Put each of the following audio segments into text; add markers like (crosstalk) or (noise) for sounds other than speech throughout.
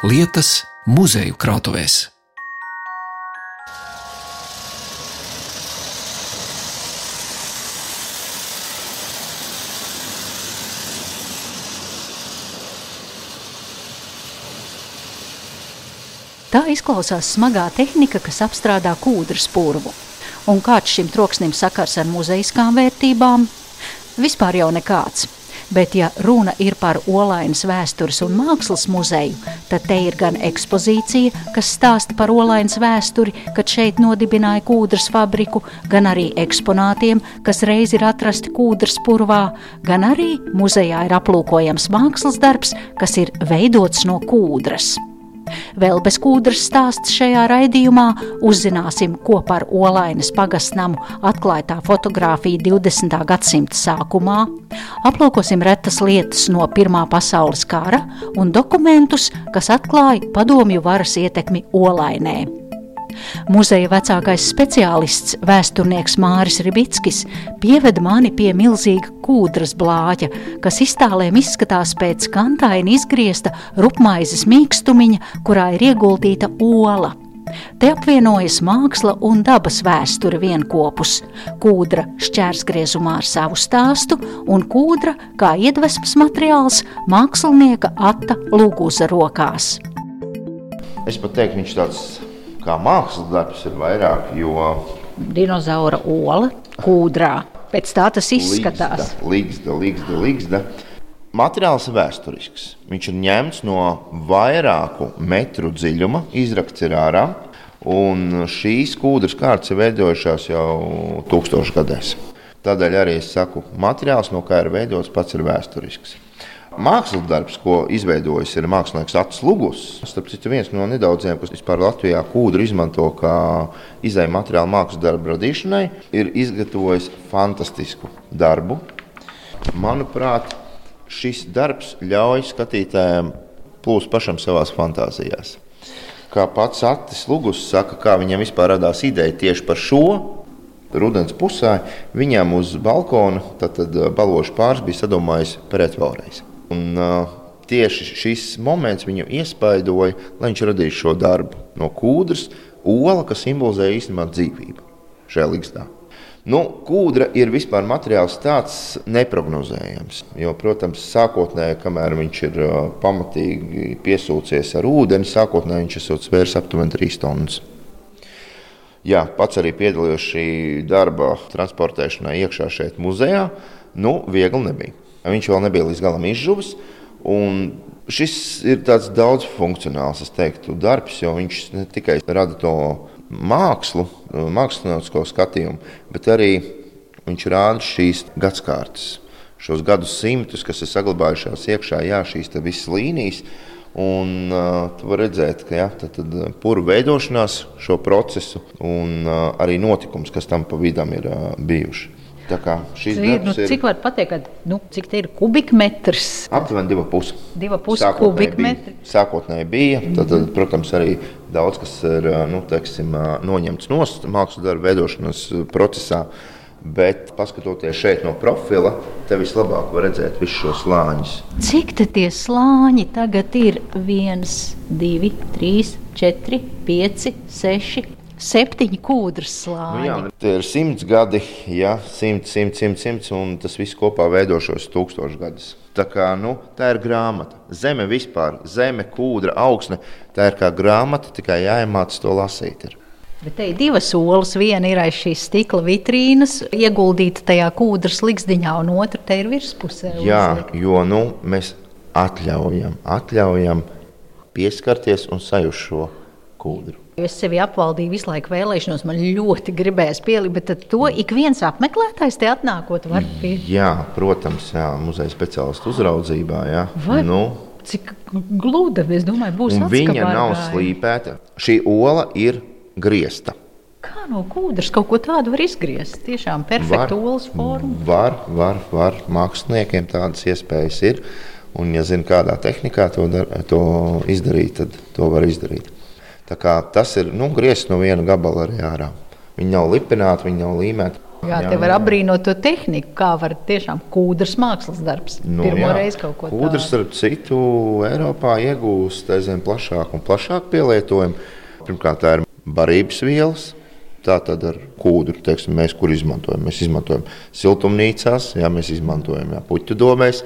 lietas muzeju krātuvēs. Tā izklausās smagā tehnika, kas apstrādā kūdras purvu. Un kāds šim troksnim sakars ar muzejiskām vērtībām? Vispār jau nekāds. Bet, ja runa ir par Olainas vēstures un mākslas muzeju, tad te ir gan ekspozīcija, kas stāsta par Olainas vēsturi, kad šeit nodibināja kūdras fabriku, gan arī eksponātiem, kas reiz ir atrasti kūdras purvā, gan arī muzejā ir aplūkojams mākslas darbs, kas ir veidots no kūdras. Vēl bez kūdras stāsts šajā raidījumā uzzināsim, ko par Olainas pagastnamu atklāja tā fotografija 20. gadsimta sākumā, aplūkosim retas lietas no Pirmā pasaules kara un dokumentus, kas atklāja padomju varas ietekmi Olainē. Muzeja vecākais speciālists, vēsturnieks Māris Ribickis, pieveda mani pie milzīga kūdras blāķa, kas iztālēm izskatās pēc kantaini izgriezta rupmaizes mīkstumiņa, kurā ir ieguldīta ola. Te apvienojas māksla un dabas vēsture vienopus. Kūdra šķērsgriezumā ar savu stāstu, un kūdra kā iedvesmas materiāls mākslinieka Atta Lūguza rokās. Es pat teiktu, viņš tāds kā mākslas darbs ir vairāk, jo dinozaura ola kūdrā. Pēc tā tas izskatās. Līgsta, līgsta, līgsta. Materiāls ir vēsturisks. Viņš ir ņemts no vairāku metru dziļuma, izrakts ir ārā. Un šīs kūdras kārtas ir veidojušās jau tūkstošgadēs. Tādēļ arī es saku, materiāls, no kā ir veidots, pats ir vēsturisks. Mākslas darbs, ko izveidojis mākslinieks Atsons Lugus. Starp citu, viens no nedaudziem, kas vispār Latvijā kūdru izmanto kā izējuma materiālu mākslas darbu radīšanai, ir izgatavojis fantastisku darbu. Manuprāt, šis darbs ļauj skatītājiem plūst pašam savās fantāzijās. Kā pats Atis Lugus saka, kā viņam vispār radās ideja tieši par šo rudens pusē, viņam uz balkona, tad, tad balošu pāris bija sadomājis pretvēlreiz. Un, uh, tieši šis moments viņu iespaidoja, lai viņš radītu šo darbu no kūdras, ola, kas simbolizē īstenībā dzīvību šajā līgstā. Nu, kūdra ir vispār materiāls tāds neparedzējams. Jo, protams, sākotnēji, kamēr viņš ir uh, pamatīgi piesūcies ar ūdeni, sākotnēji viņš ir svērs aptuveni 3 tonnas. Jā, pats arī piedalījos šī darba transportēšanā iekšā šeit muzejā. Nu, viegli nebija. Viņš vēl nebija līdz galam izžuvis. Šis ir tāds daudzfunkcionāls teiktu, darbs, jo viņš ne tikai rada to mākslu, māksliniecisko skatījumu, bet arī viņš rāda šīs gadsimtas, šos gadsimtus, kas ir saglabājušās iekšā, jā, šīs visas līnijas. Un uh, tu vari redzēt, ka ja, tad, tad puru veidošanās šo procesu un uh, arī notikums, kas tam pa vidam ir uh, bijuši. Šīs ir, nu, cik var pateikt, ka, nu, cik te ir kubikmetrs? Aptuveni divi pusi. Divi pusi kubikmetri. Sākotnēji bija, tad, tad, protams, arī daudz kas ir nu, teiksim, noņemts no mākslas darba veidošanas procesā. Bet, paskatoties šeit no profila, te vislabāk var redzēt visus šos slāņus. Cik tie slāņi tagad ir? 1, 2, 3, 4, 5, 6, septiņi kūdras slāņi. Nu jā, tie ir simts gadi, ja simts, simts, simts, simts, un tas viss kopā veido šos tūkstošus gadus. Tā, kā, nu, tā ir grāmata. Zeme vispār, zeme, kūdra, augsne. Tā ir kā grāmata, tikai jāiemācās to lasīt. Ir. Bet te ir divas olas. Viena ir aiz šīs stikla vitrīnas, ieguldīta tajā kūdras likstiņā, un otra te ir virspusē. Jā, uzlikt. jo nu, mēs atļaujam, atļaujam pieskarties un sajust šo kūdru. Es sevi apvaldīju visu laiku vēlēšanos, man ļoti gribējās pielikt, bet to ik viens apmeklētājs te atnākot var pie. Jā, protams, jā, muzeja speciālistu uzraudzībā. Jā. Vai? Nu, Cik gluda, es domāju, būs viņa nav slīpēta. Šī ola ir griezta. Kā no kūdras kaut ko tādu var izgriezt? Tiešām perfekta olas forma. Var, var, var. Māksliniekiem tādas iespējas ir. Un, ja zina, kādā tehnikā to, dar, to izdarīt, tad to var izdarīt. Tas ir nu, griezts no viena gabala arī ārā. Viņi nav lipināti, viņi nav līmēti. Jā, te var apbrīnot to tehniku, kā var tiešām kūdras mākslas darbs. Nu, Pirmo jā. reizi kaut ko Kūdras, tādu. starp citu, Eiropā iegūst aizvien plašāku un plašāku pielietojumu. Pirmkārt, tā ir barības vielas. Tā tad ar kūdru, teiksim, mēs izmantojam. Mēs izmantojam siltumnīcās, jā, mēs izmantojam jā, puķu domēs.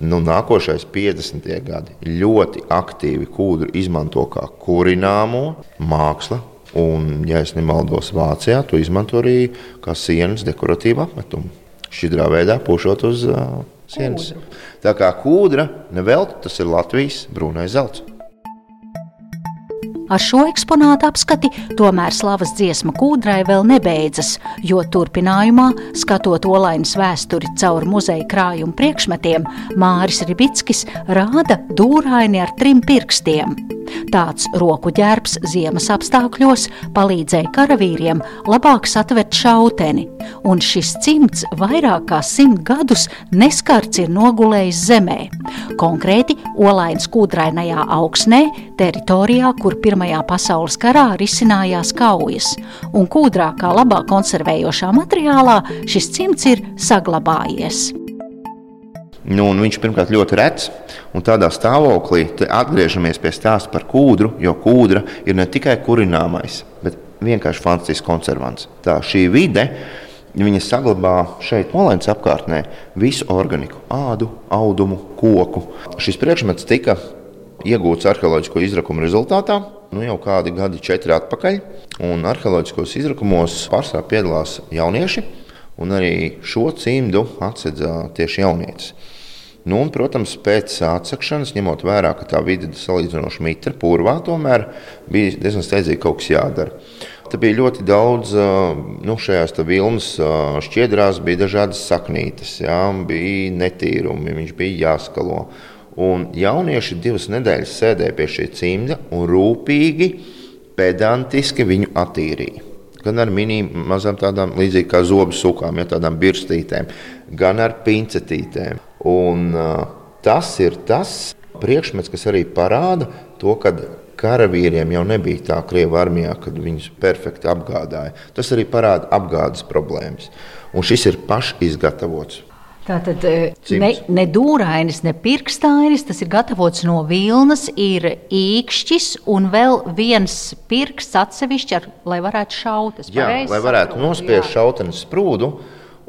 Nu, nākošais 50. gadi ļoti aktīvi kūdru izmanto kā kurināmo mākslu. Un, ja es nemaldos, Vācijā to izmanto arī kā sienas dekoratīvu apmetumu. Šķidrā veidā pušot uz uh, sienas. Kūdru. Tā kā kūdra nevelti tas ir Latvijas brūnais zelts. Ar šo eksponātu apskati tomēr slavas dziesma kūdrai vēl nebeidzas, jo turpinājumā, skatot olainas vēsturi caur muzeja krājumu priekšmetiem, Māris Ribickis rāda dūraini ar trim pirkstiem. Tāds roku ģērbs ziemas apstākļos palīdzēja karavīriem labāk satvert šauteni, un šis cimds vairāk kā simt gadus neskarts ir nogulējis zemē. Konkrēti, Olainas kūdrainajā augsnē, teritorijā, kur Pirmajā pasaules karā risinājās kaujas, un kūdrā kā labā konservējošā materiālā šis cimds ir saglabājies. Nu, viņš pirmkārt ļoti rets, un tādā stāvoklī atgriežamies pie stāsta par kūdru, jo kūdra ir ne tikai kurināmais, bet vienkārši fantastisks konservants. Tā šī vide. Viņa saglabā šeit, Olēnas apkārtnē, visu organiku, ādu, audumu, koku. Šis priekšmets tika iegūts arheoloģisko izrakumu rezultātā, nu jau kādi gadi, četri atpakaļ. Arheoloģiskos izrakumos pārsvarā piedalās jaunieši, un arī šo cimdu atsedza tieši jaunietis. Nu, un, protams, pēc atsakšanas, ņemot vērā, ka tā vide ir salīdzinoši mitra, purvā, tomēr bija diezgan steidzīgi kaut kas jādara. Te bija ļoti daudz, nu, šajās vilnas šķiedrās bija dažādas saknītes, jā, bija netīrumi, viņš bija jāskalo. Un jaunieši divas nedēļas sēdēja pie šī cimda un rūpīgi, pedantiski viņu attīrīja. Gan ar minīm, mazām tādām līdzīgām kā zobu sūkām, ja tādām birstītēm, gan ar pincetītēm. Un, uh, tas ir tas priekšmets, kas arī parāda to, ka karavīriem jau nebija tā Krievijas armijā, kad viņus perfekti apgādāja. Tas arī parāda apgādes problēmas. Un šis ir pašizgatavots. Tātad eh, Cimds. ne, ne dūrainis, ne pirkstainis, tas ir gatavots no vilnas, ir īkšķis un vēl viens pirksts atsevišķi, ar, lai varētu šaut. Jā, lai varētu saprotu? nospiest šautenes sprūdu.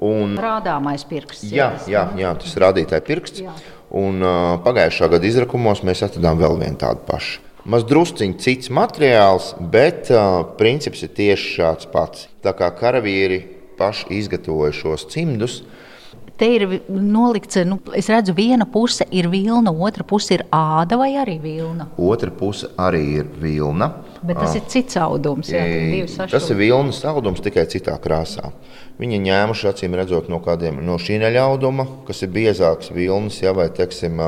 Un, Rādāmais pirksts. jā, jā, jā, tas ir rādītāja pirksts. Jā. Un, uh, pagājušā gada izrakumos mēs atradām vēl vienu tādu pašu. Maz drusciņš cits materiāls, bet uh, princips ir tieši šāds pats. Tā kā karavīri paši izgatavoja šos cimdus, Te ir nolikts, nu, es redzu, viena puse ir vilna, otra puse ir āda vai arī vilna. otra puse arī ir vilna. Bet tas ir cits audums. Jā, Tas ir vilnas audums tikai citā krāsā. Viņi ņēmuši acīm redzot no kādiem no šī neļauduma, kas ir biezāks vilnas, ja, vai teiksim,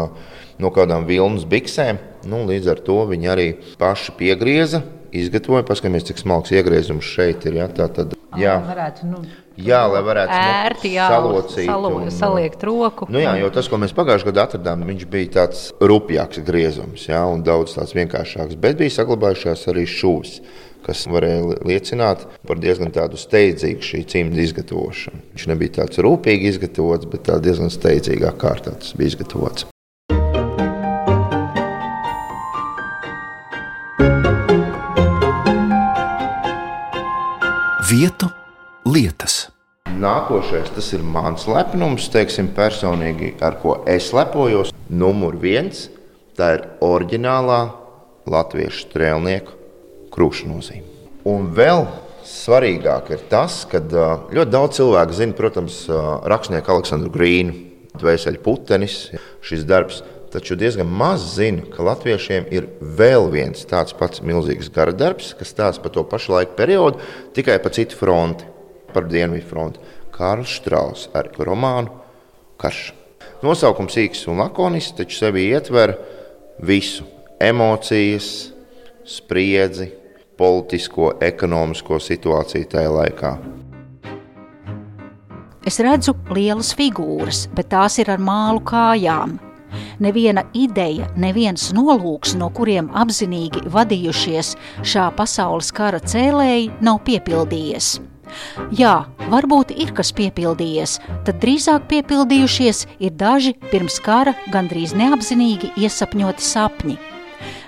no kādām vilnas biksēm. Nu, līdz ar to viņi arī paši piegrieza, izgatavoja. Paskatāmies, cik smalks iegriezums šeit ir. Ja, tā tad, jā, varētu, nu, jā, lai varētu nu, ērti jā, salocīt salo, un, saliekt roku. Nu jā, jo tas, ko mēs pagājušajā gadā atradām, viņš bija tāds rupjāks griezums, jā, un daudz tāds vienkāršāks. Bet bija saglabājušās arī šūvis, kas varēja li- liecināt par diezgan tādu steidzīgu šī cimda izgatavošanu. Viņš nebija tāds rūpīgi izgatavots, bet tā diezgan steidzīgā kārtā tas bija izgatavots. Vietu lietas. Nākošais tas ir mans lepnums, teiksim, personīgi, ar ko es lepojos. Numur viens - tā ir oriģinālā latviešu strēlnieku krūšu nozīme. Un vēl svarīgāk ir tas, ka ļoti daudz cilvēku zina, protams, rakstnieku Aleksandru Grīnu, Dvēseli putenis, šis darbs. Taču diezgan maz zina, ka latviešiem ir vēl viens tāds pats milzīgs gara darbs, kas stāsta par to pašu laiku periodu, tikai pa citu fronti par Dienvidu fronti. Kārls Strauss ar romānu Karš. Nosaukums īks un lakonisks, taču sevi ietver visu - emocijas, spriedzi, politisko, ekonomisko situāciju tajā laikā. Es redzu lielas figūras, bet tās ir ar mālu kājām. Neviena ideja, neviens nolūks, no kuriem apzinīgi vadījušies šā pasaules kara cēlēji, nav piepildījies. Jā, varbūt ir kas piepildījies, tad drīzāk piepildījušies ir daži pirms kara gandrīz neapzinīgi iesapņoti sapņi.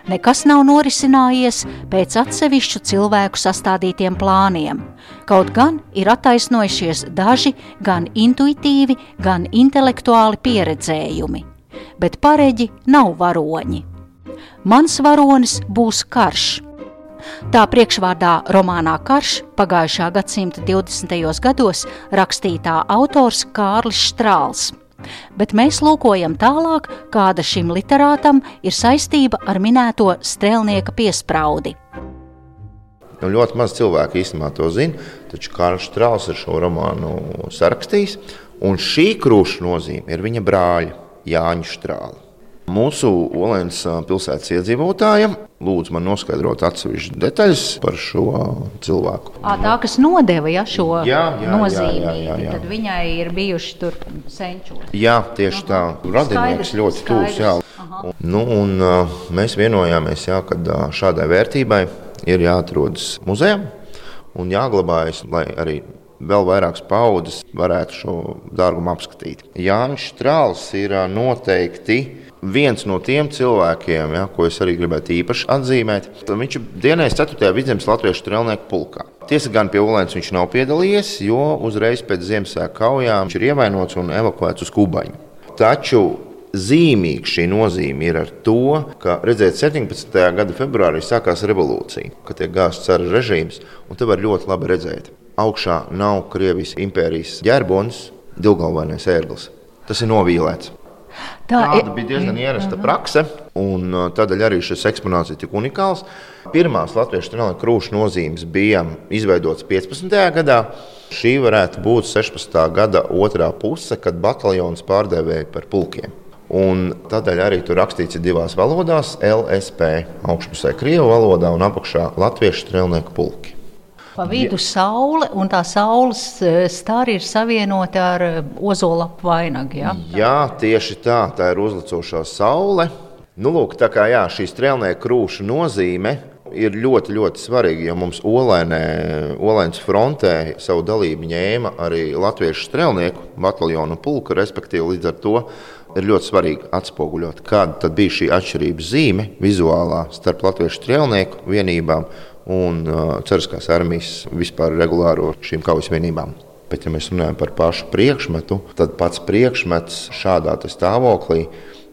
Nekas nav norisinājies pēc atsevišķu cilvēku sastādītiem plāniem. Kaut gan ir attaisnojušies daži gan intuitīvi, gan intelektuāli pieredzējumi, bet pareģi nav varoņi. Mans varonis būs karš Tā priekšvārdā romānā Karš pagājušā gadsimta 20. gados rakstītā autors Kārlis Strāls. Bet mēs lūkojam tālāk, kāda šim literātam ir saistība ar minēto strēlnieka piespraudi. Nu, ļoti maz cilvēku īstenībā to zina, taču Kārlis Strāls ir šo romānu sarakstījis. Un šī krūša nozīme ir viņa brāļa Jāņa Strāla. Mūsu Olēnas pilsētas iedzīvotājiem lūdzu man noskaidrot atsevišķas detaļas par šo cilvēku. À, tā, kas nodeva ja, šo jā, jā, nozīmi, jā, jā, jā. tad viņai ir bijuši tur senčos. Jā, tieši tā. Radinieks ļoti tūs. Jā. Nu, un, mēs vienojāmies, jā, ka šādai vērtībai ir jāatrodas muzejā un jāglabājas, lai arī vēl vairākas paudzes varētu šo dārgumu apskatīt. Jānis Strāls ir noteikti viens no tiem cilvēkiem, ja, ko es arī gribētu īpaši atzīmēt, viņš ir dienējis 4. vidzemes latviešu strēlnieku pulkā. Tiesa gan pie Ulēnas viņš nav piedalījies, jo uzreiz pēc Ziemassvētku kaujām viņš ir ievainots un evakuēts uz Kubaņu. Taču zīmīga šī nozīme ir ar to, ka redzēt, 17. gada februārī sākās revolūcija, kad tiek gāzts cara režīms, un te var ļoti labi redzēt. Augšā nav Krievijas impērijas ģerbonis, divgalvainais ērglis. Tas ir novīlēts. Tā Tāda bija diezgan ierasta prakse, un uh, tādēļ arī šis eksponāts ir tik unikāls. Pirmās latviešu treniņa krūšu nozīmes bija izveidotas 15. gadā. Šī varētu būt 16. gada otrā puse, kad bataljons pārdevēja par pulkiem. Un tādēļ arī tur rakstīts divās valodās - LSP, augšpusē krievu valodā un apakšā latviešu strēlnieku pulki. Pa vidu saule, un tā saules e, stāri ir savienoti ar e, ozolapu vainagu. Ja? Jā, tieši tā, tā ir uzlicošā saule. Nu, lūk, tā kā jā, šī strēlnieka krūša nozīme ir ļoti, ļoti svarīga, jo mums Olēnē, Olēnas frontē savu dalību ņēma arī latviešu strēlnieku bataljonu pulka, respektīvi līdz ar to ir ļoti svarīgi atspoguļot, kāda bija šī atšķirības zīme vizuālā starp latviešu strēlnieku vienībām un ceriskās armijas vispār regulāro šīm kaujas vienībām. Bet, ja mēs runājam par pašu priekšmetu, tad pats priekšmets šādā stāvoklī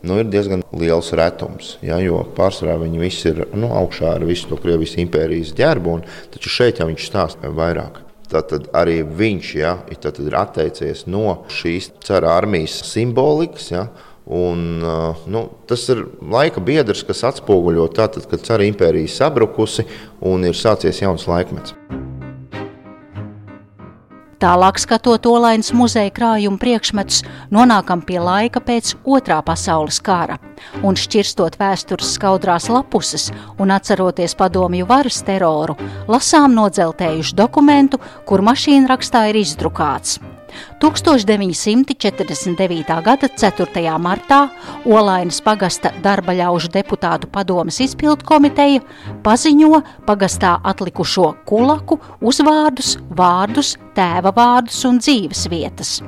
nu, ir diezgan liels retums. Ja, jo pārsvarā viņi visi ir nu, augšā ar visu to Krievijas impērijas ģērbu, un, taču šeit jau viņš stāsta vairāk. Tad arī viņš ja, ir atteicies no šīs cara armijas simbolikas. Ja, Un, nu, tas ir laika biedrs, kas atspoguļo tātad, kad cara impērija sabrukusi un ir sācies jauns laikmets. Tālāk skatot Olainas muzeja krājuma priekšmetus, nonākam pie laika pēc otrā pasaules kara. Un šķirstot vēstures skaudrās lapuses un atceroties padomju varas teroru, lasām nodzeltējušu dokumentu, kur mašīna rakstā ir izdrukāts. 1949. gada 4. martā Olainas pagasta darba ļaužu deputātu padomas izpildu komiteja paziņo pagastā atlikušo kulaku uzvārdus, vārdus, tēva vārdus un dzīves vietas.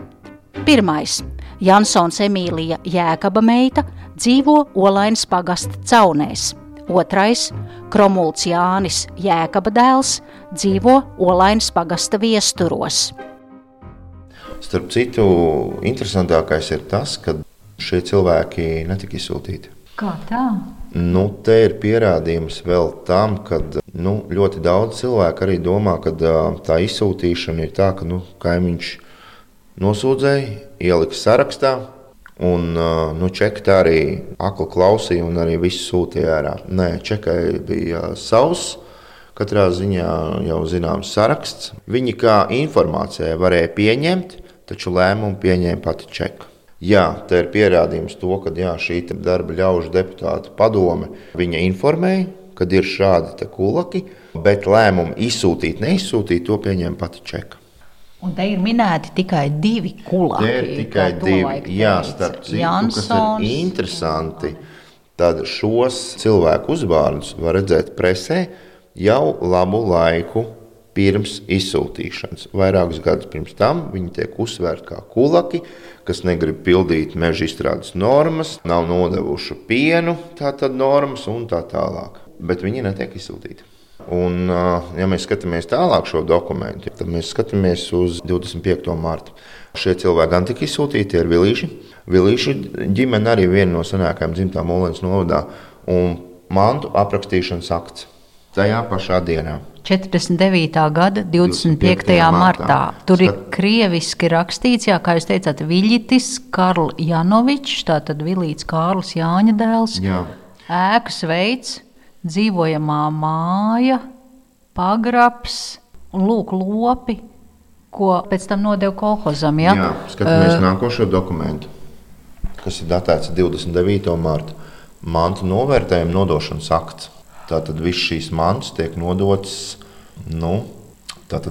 Pirmais - Jansons Emīlija Jēkaba meita dzīvo Olainas pagasta caunēs. Otrais - Kromults Jānis Jēkaba dēls dzīvo Olainas pagasta viesturos. Starp citu, interesantākais ir tas, ka šie cilvēki netika izsūtīti. Kā tā? Nu, te ir pierādījums vēl tam, ka nu, ļoti daudz cilvēku arī domā, ka tā izsūtīšana ir tā, ka nu, kaimiņš nosūdzēja, ielika sarakstā. Un nu, čekā arī akli klausīja un arī visu sūtīja ārā. Nē, čekai bija savs, katrā ziņā jau zināms saraksts. Viņi kā informācijai varēja pieņemt, taču lēmumu pieņēma pati Čeka. Jā, tā ir pierādījums to, ka jā, šī darba ļaužu deputāta padome viņa informēja, kad ir šādi kulaki, bet lēmumu izsūtīt, neizsūtīt, to pieņēma pati Čeka. Un te ir minēti tikai divi kulaki. Te ir tikai divi. Jā, starp citu, Jansons. kas ir interesanti. Tad šos cilvēku uzvārdus var redzēt presē jau labu laiku pirms izsūtīšanas. Vairākus gadus pirms tam viņi tiek uzsvērti kā kulaki, kas negrib pildīt meža izstrādes normas, nav nodevuši pienu, tātad normas un tā tālāk. Bet viņi netiek izsūtīti. Un, ja mēs skatāmies tālāk šo dokumentu, tad mēs skatāmies uz 25. martu. Šie cilvēki gan tika izsūtīti, ir vilīši. Vilīši ģimene arī viena no senākajām dzimtām Olēnas novadā un mantu aprakstīšanas akts tajā pašā dienā. 49. gada 25. 25. martā. Tur ir krieviski rakstīts, jā, kā jūs teicāt, Viļitis Karl Janovičs, tātad Vilīts Kārlis Jāņa dēls. Jā. Ēkas veids, dzīvojamā māja, pagrabs un lūk lopi, ko pēc tam nodeva kolhozam. Ja? Jā, skatāmies uh, nākošo dokumentu, kas ir datēts 29. marta. Mantu novērtējuma nodošanas akts. Tātad viss šīs mantas tiek nodotas nu,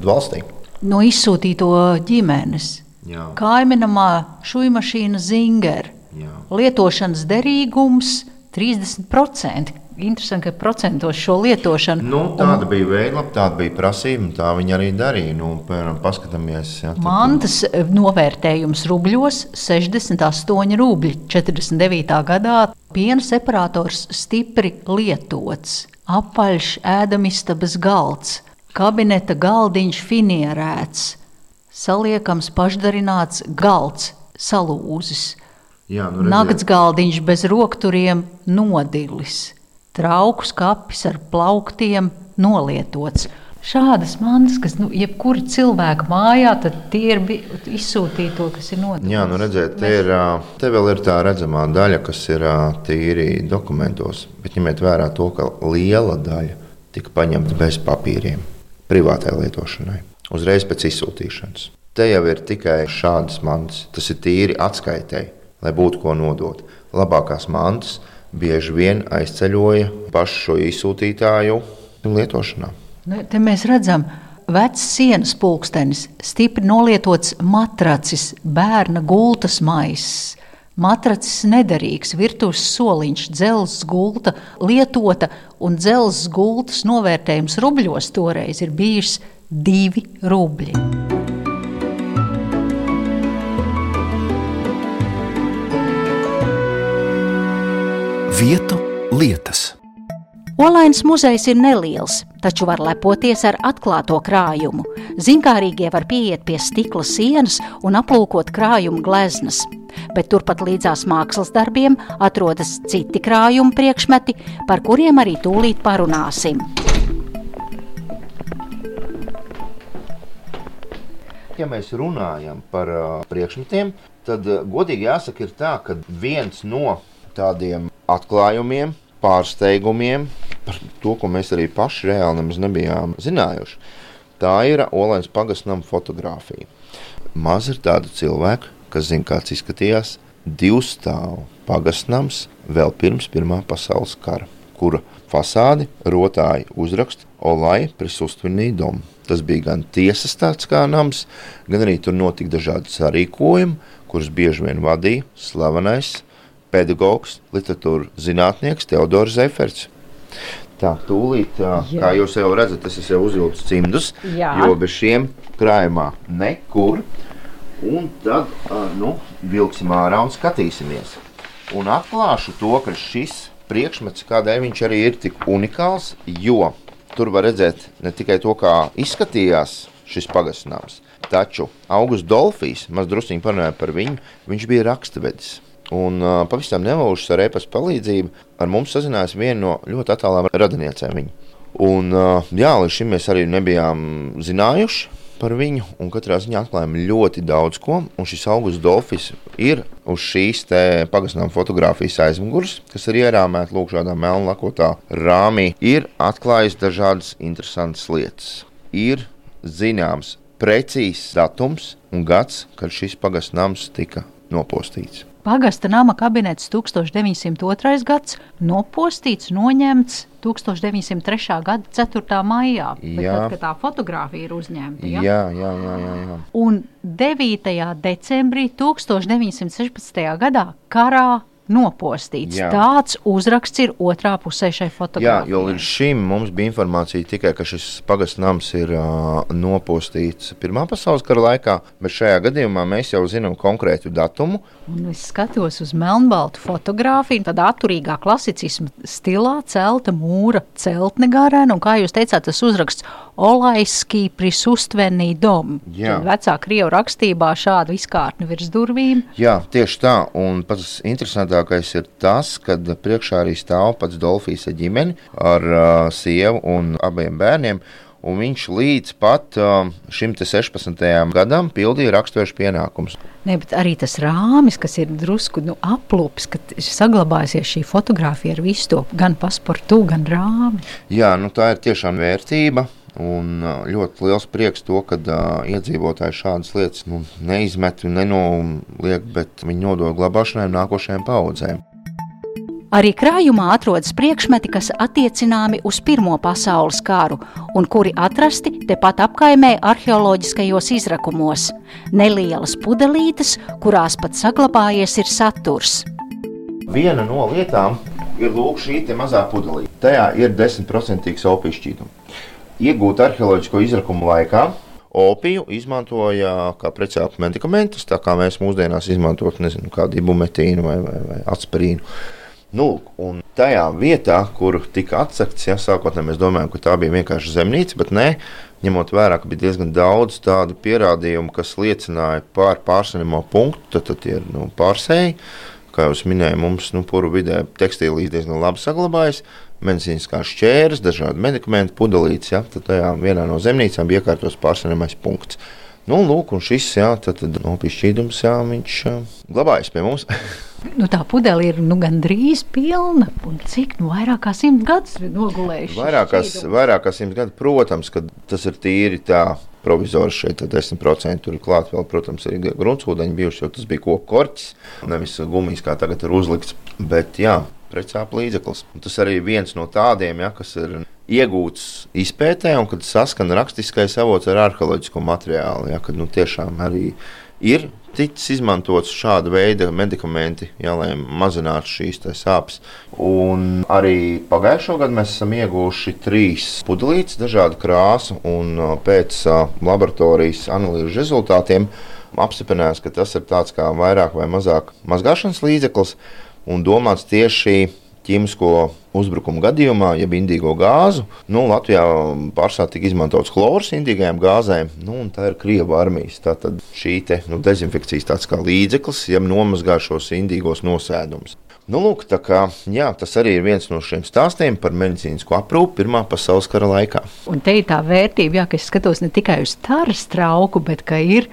valstī. No izsūtīto ģimenes. Jā. Kaiminamā šūnu mašīna Zinger. Jā. Lietošanas derīgums 30%. Interesanti, ka procentos šo lietošanu. Nu, tāda un, bija veidlapa, tāda bija prasība, tā viņi arī darīja. Nu, piemēram, paskatāmies. Ja, tad, mantas novērtējums rubļos 68 rubļi 49. gadā. Piena separators stipri lietots, apaļš ēdamistabas galds, kabineta galdiņš finierēts, saliekams pašdarināts galds salūzis. Jā, nu Nakts galdiņš bez rokturiem nodilis trauku skapis ar plauktiem nolietots. Šādas mantas, kas nu, jebkura cilvēka mājā, tad tie ir izsūtīti to, kas ir noticis. Jā, nu redziet, te, ir, te vēl ir tā redzamā daļa, kas ir tīri dokumentos. Bet ņemiet vērā to, ka liela daļa tika paņemta bez papīriem, privātai lietošanai, uzreiz pēc izsūtīšanas. Te jau ir tikai šādas mantas. Tas ir tīri atskaitēji, lai būtu ko nodot. Labākās mantas bieži vien aizceļoja pašu šo izsūtītāju lietošanā. Nu, te mēs redzam, vecs sienas pulkstenis, stipri nolietots matracis, bērna gultas maisis. Matracis nederīgs, virtuves soliņš, dzelzs gulta, lietota un dzelzs gultas novērtējums rubļos toreiz ir bijis divi rubļi. Vietu lietas. Olainas muzejs ir neliels, taču var lepoties ar atklāto krājumu. Zinkārīgie var pieiet pie stikla sienas un aplūkot krājuma gleznas. Bet turpat līdzās mākslas darbiem atrodas citi krājuma priekšmeti, par kuriem arī tūlīt parunāsim. Ja mēs runājam par uh, priekšmetiem, tad uh, godīgi jāsaka, ir tā, ka viens no tādiem atklājumiem, pārsteigumiem par to, ko mēs arī paši reāli nemaz nebijām zinājuši. Tā ir Olēnas pagastnama fotografija. Maz ir tādu cilvēku, kas zina, kāds izskatījās divu stāvu pagastnams vēl pirms Pirmā pasaules kara, kura fasādi rotāja uzrakstu Olai prisustvinīja domu. Tas bija gan tiesas tāds kā nams, gan arī tur notika dažādi sarīkojumi, kurus bieži vien vadīja slavenais pedagogs, literatūra zinātnieks Teodors Zeferts. Tā, tūlīt, Jā. kā jūs jau redzat, es esmu uzvilcis cimdus, Jā. jo bez šiem krājumā nekur. Un tad nu, vilksim ārā un skatīsimies. Un atklāšu to, ka šis priekšmets, kādēļ viņš arī ir tik unikāls, jo tur var redzēt ne tikai to, kā izskatījās šis pagasnāms, taču Augusts Dolfijs, maz drusciņi parunāja par viņu, viņš bija rakstvedis. Un uh, pavisam nelūžas ar e-pasta palīdzību ar mums sazinājās viena no ļoti attālām radiniecēm. Viņa. Un, uh, jā, līdz šim mēs arī nebijām zinājuši par viņu, un katrā ziņā atklājām ļoti daudz ko. Un šis augusts Dolfis ir uz šīs pagasnām fotografijas aizmugures, kas ir ierāmēta lūk šādā melnlakotā rāmī, ir atklājis dažādas interesantas lietas. Ir zināms precīzs datums un gads, kad šis pagasnams tika nopostīts. Pagasta nama kabinets 1902. gads, nopostīts, noņemts 1903. gada 4. maijā. Tad, kad tā fotografija ir uzņemta. Ja? Jā, jā, jā, jā, jā. Un 9. decembrī 1916. gadā karā nopostīts. Jā. Tāds uzraksts ir otrā pusē šai Jā, fotogrāfijai. jo līdz šim mums bija informācija tikai, ka šis pagasts nams ir uh, nopostīts Pirmā pasaules kara laikā, bet šajā gadījumā mēs jau zinām konkrētu datumu. Un es skatos uz melnbaltu fotografiju, tādā atturīgā klasicisma stilā celta mūra celtne garēna, un kā jūs teicāt, tas uzraksts Olaiskī prisustvenī dom. Jā. Tad Vecā Krievu rakstībā šādu izkārtni virs durvīm. Jā, tieši tā. Un pats interesantākais ir tas, ka priekšā arī stāv pats Dolfijas ģimene ar uh, sievu un abiem bērniem. Un viņš līdz pat uh, šim te 16. gadam pildīja raksturošu pienākumus. Ne, bet arī tas rāmis, kas ir drusku nu, aplūpis, ka ir saglabājusies šī fotografija ar visu to gan pasportu, gan rāmi. Jā, nu tā ir tiešām vērtība. Un ļoti liels prieks to, ka uh, iedzīvotāji šādas lietas nu, neizmet un nenoliek, bet viņi nodod glabāšanai nākošajām paudzēm. Arī krājumā atrodas priekšmeti, kas attiecināmi uz Pirmo pasaules karu un kuri atrasti tepat apkaimē arheoloģiskajos izrakumos. Nelielas pudelītes, kurās pat saglabājies ir saturs. Viena no lietām ir lūk, šī mazā pudelīte. Tajā ir 10% opijas šķīduma. Iegūt arheoloģisko izrakumu laikā. Opiju izmantoja kā precēlu medikamentus, tā kā mēs mūsdienās izmantotu nezinu, kādu ibumetīnu vai, vai, vai aspirīnu. Nu, un tajā vietā, kur tika atsekts, ja sākotnēji mēs domājam, ka tā bija vienkārši zemnīca, bet nē, ņemot vērā, ka bija diezgan daudz tādu pierādījumu, kas liecināja par pārsenimo punktu, tad, tad ir nu, pārsēji. Kā jau minēju, mums nu, puru vidē tekstīlīs diezgan labi saglabājas. Medicīniskās šķēres, dažādi medikamenti, pudelītes. Ja, tad tajā vienā no zemnīcām bija iekārtos pārsenamais punkts. Nu, lūk, un šis jā, tad, tad, no pišķīdums, jā, viņš glabājas pie mums. (laughs) Nu, tā pudele ir nu, gandrīz pilna. Cik nu, vairāk kā simt gadus nogulējuši? Vairākās, vairākās simts gadu, protams, ka tas ir tīri tā. Provizoriski šeit ir 10%. Tur ir klāts vēl, protams, arī gruntsūdeņi bijuši, jo tas bija koku korķis. Nevis gumijas, kā tagad ir uzlikts. Bet, jā, precāpju līdzeklis. Un tas arī viens no tādiem, ja, kas ir iegūts izpētē, un kad saskan rakstiskais avots ar arheoloģisko materiālu. Ja, kad nu, tiešām arī ir ticis izmantots šāda veida medikamenti, ja, lai mazinātu šīs sāpes. Un arī pagājušo gadu mēs esam ieguvuši trīs pudelītes, dažādu krāsu, un uh, pēc uh, laboratorijas analīžu rezultātiem apstiprinājās, ka tas ir tāds kā vairāk vai mazāk mazgāšanas līdzeklis un domāts tieši ķīmisko uzbrukumu gadījumā, jeb indīgo gāzu. Nu, Latvijā pārsvarā tika izmantots chlors indīgajām gāzēm, nu, un tā ir Krievijas armijas. Tātad šī te, nu, dezinfekcijas tāds kā līdzeklis, jeb nomazgā šos indīgos nosēdumus. Nu, lūk, kā, jā, tas arī ir viens no šiem stāstiem par medicīnisko aprūpi Pirmā pasaules kara laikā. Un te ir tā vērtība, jā, ka es skatos ne tikai uz tādu strauku, bet ka ir.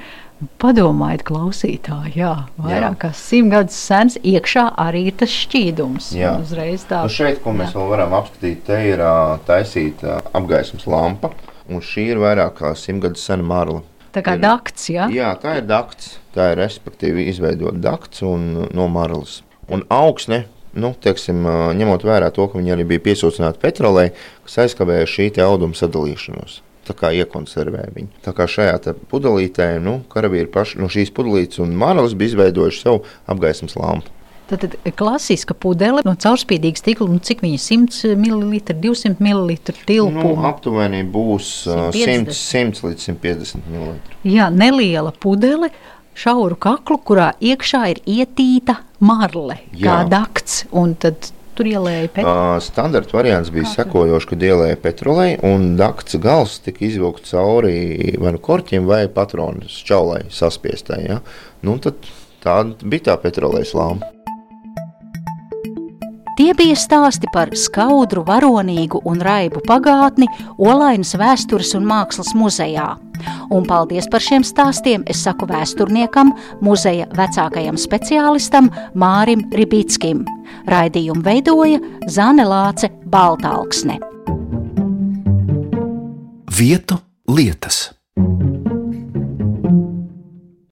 Padomājiet, klausītāji, jā, vairāk kā simt gadus sens, iekšā arī ir tas šķīdums. Jā. Uzreiz tā. Nu šeit, ko mēs jā. vēl varam apskatīt, te ir ā, taisīta ā, apgaismas lampa, un šī ir vairāk kā simt gadus sena marla. Tā kā ir- dakts, jā. Jā, tā ir dakts. Tā ir respektīvi izveidota dakts un no marlas. Un augsne, nu, teiksim, ņemot vērā to, ka viņi arī bija piesūcināti petrolē, kas aizkavēja šī auduma sadalīšanos. Tā kā iekonservēja viņu. Tā kā šajā pudelītē, nu, karavīri paši no šīs pudelītes un marlas bija izveidojuši savu apgaismas lampu. Tad, tad klasiska pudele no caurspīdīga stikla, nu, cik viņa 100 ml, 200 ml Nu, tilpuma. aptuveni būs ā, 150. 100, 100 līdz 150 ml. Jā, neliela pudele, šauru kaklu, kurā iekšā ir ietīta marle, kā Jā. dakts. Un tad tur ielēja Uh, Standarta variants bija sekojošs, kad ielēja petrolē, un dakts gals tika izvilkts cauri vai nu korķim, vai patronu šķaulai saspiestai. Ja? Nu, tad tāda bija tā petrolēs lāma. Tie bija stāsti par skaudru, varonīgu un raibu pagātni Olainas vēstures un mākslas muzejā. Un paldies par šiem stāstiem es saku vēsturniekam, muzeja vecākajam speciālistam Mārim Ribickim. Raidījumu veidoja Zane Lāce Baltāksne. Vietu lietas.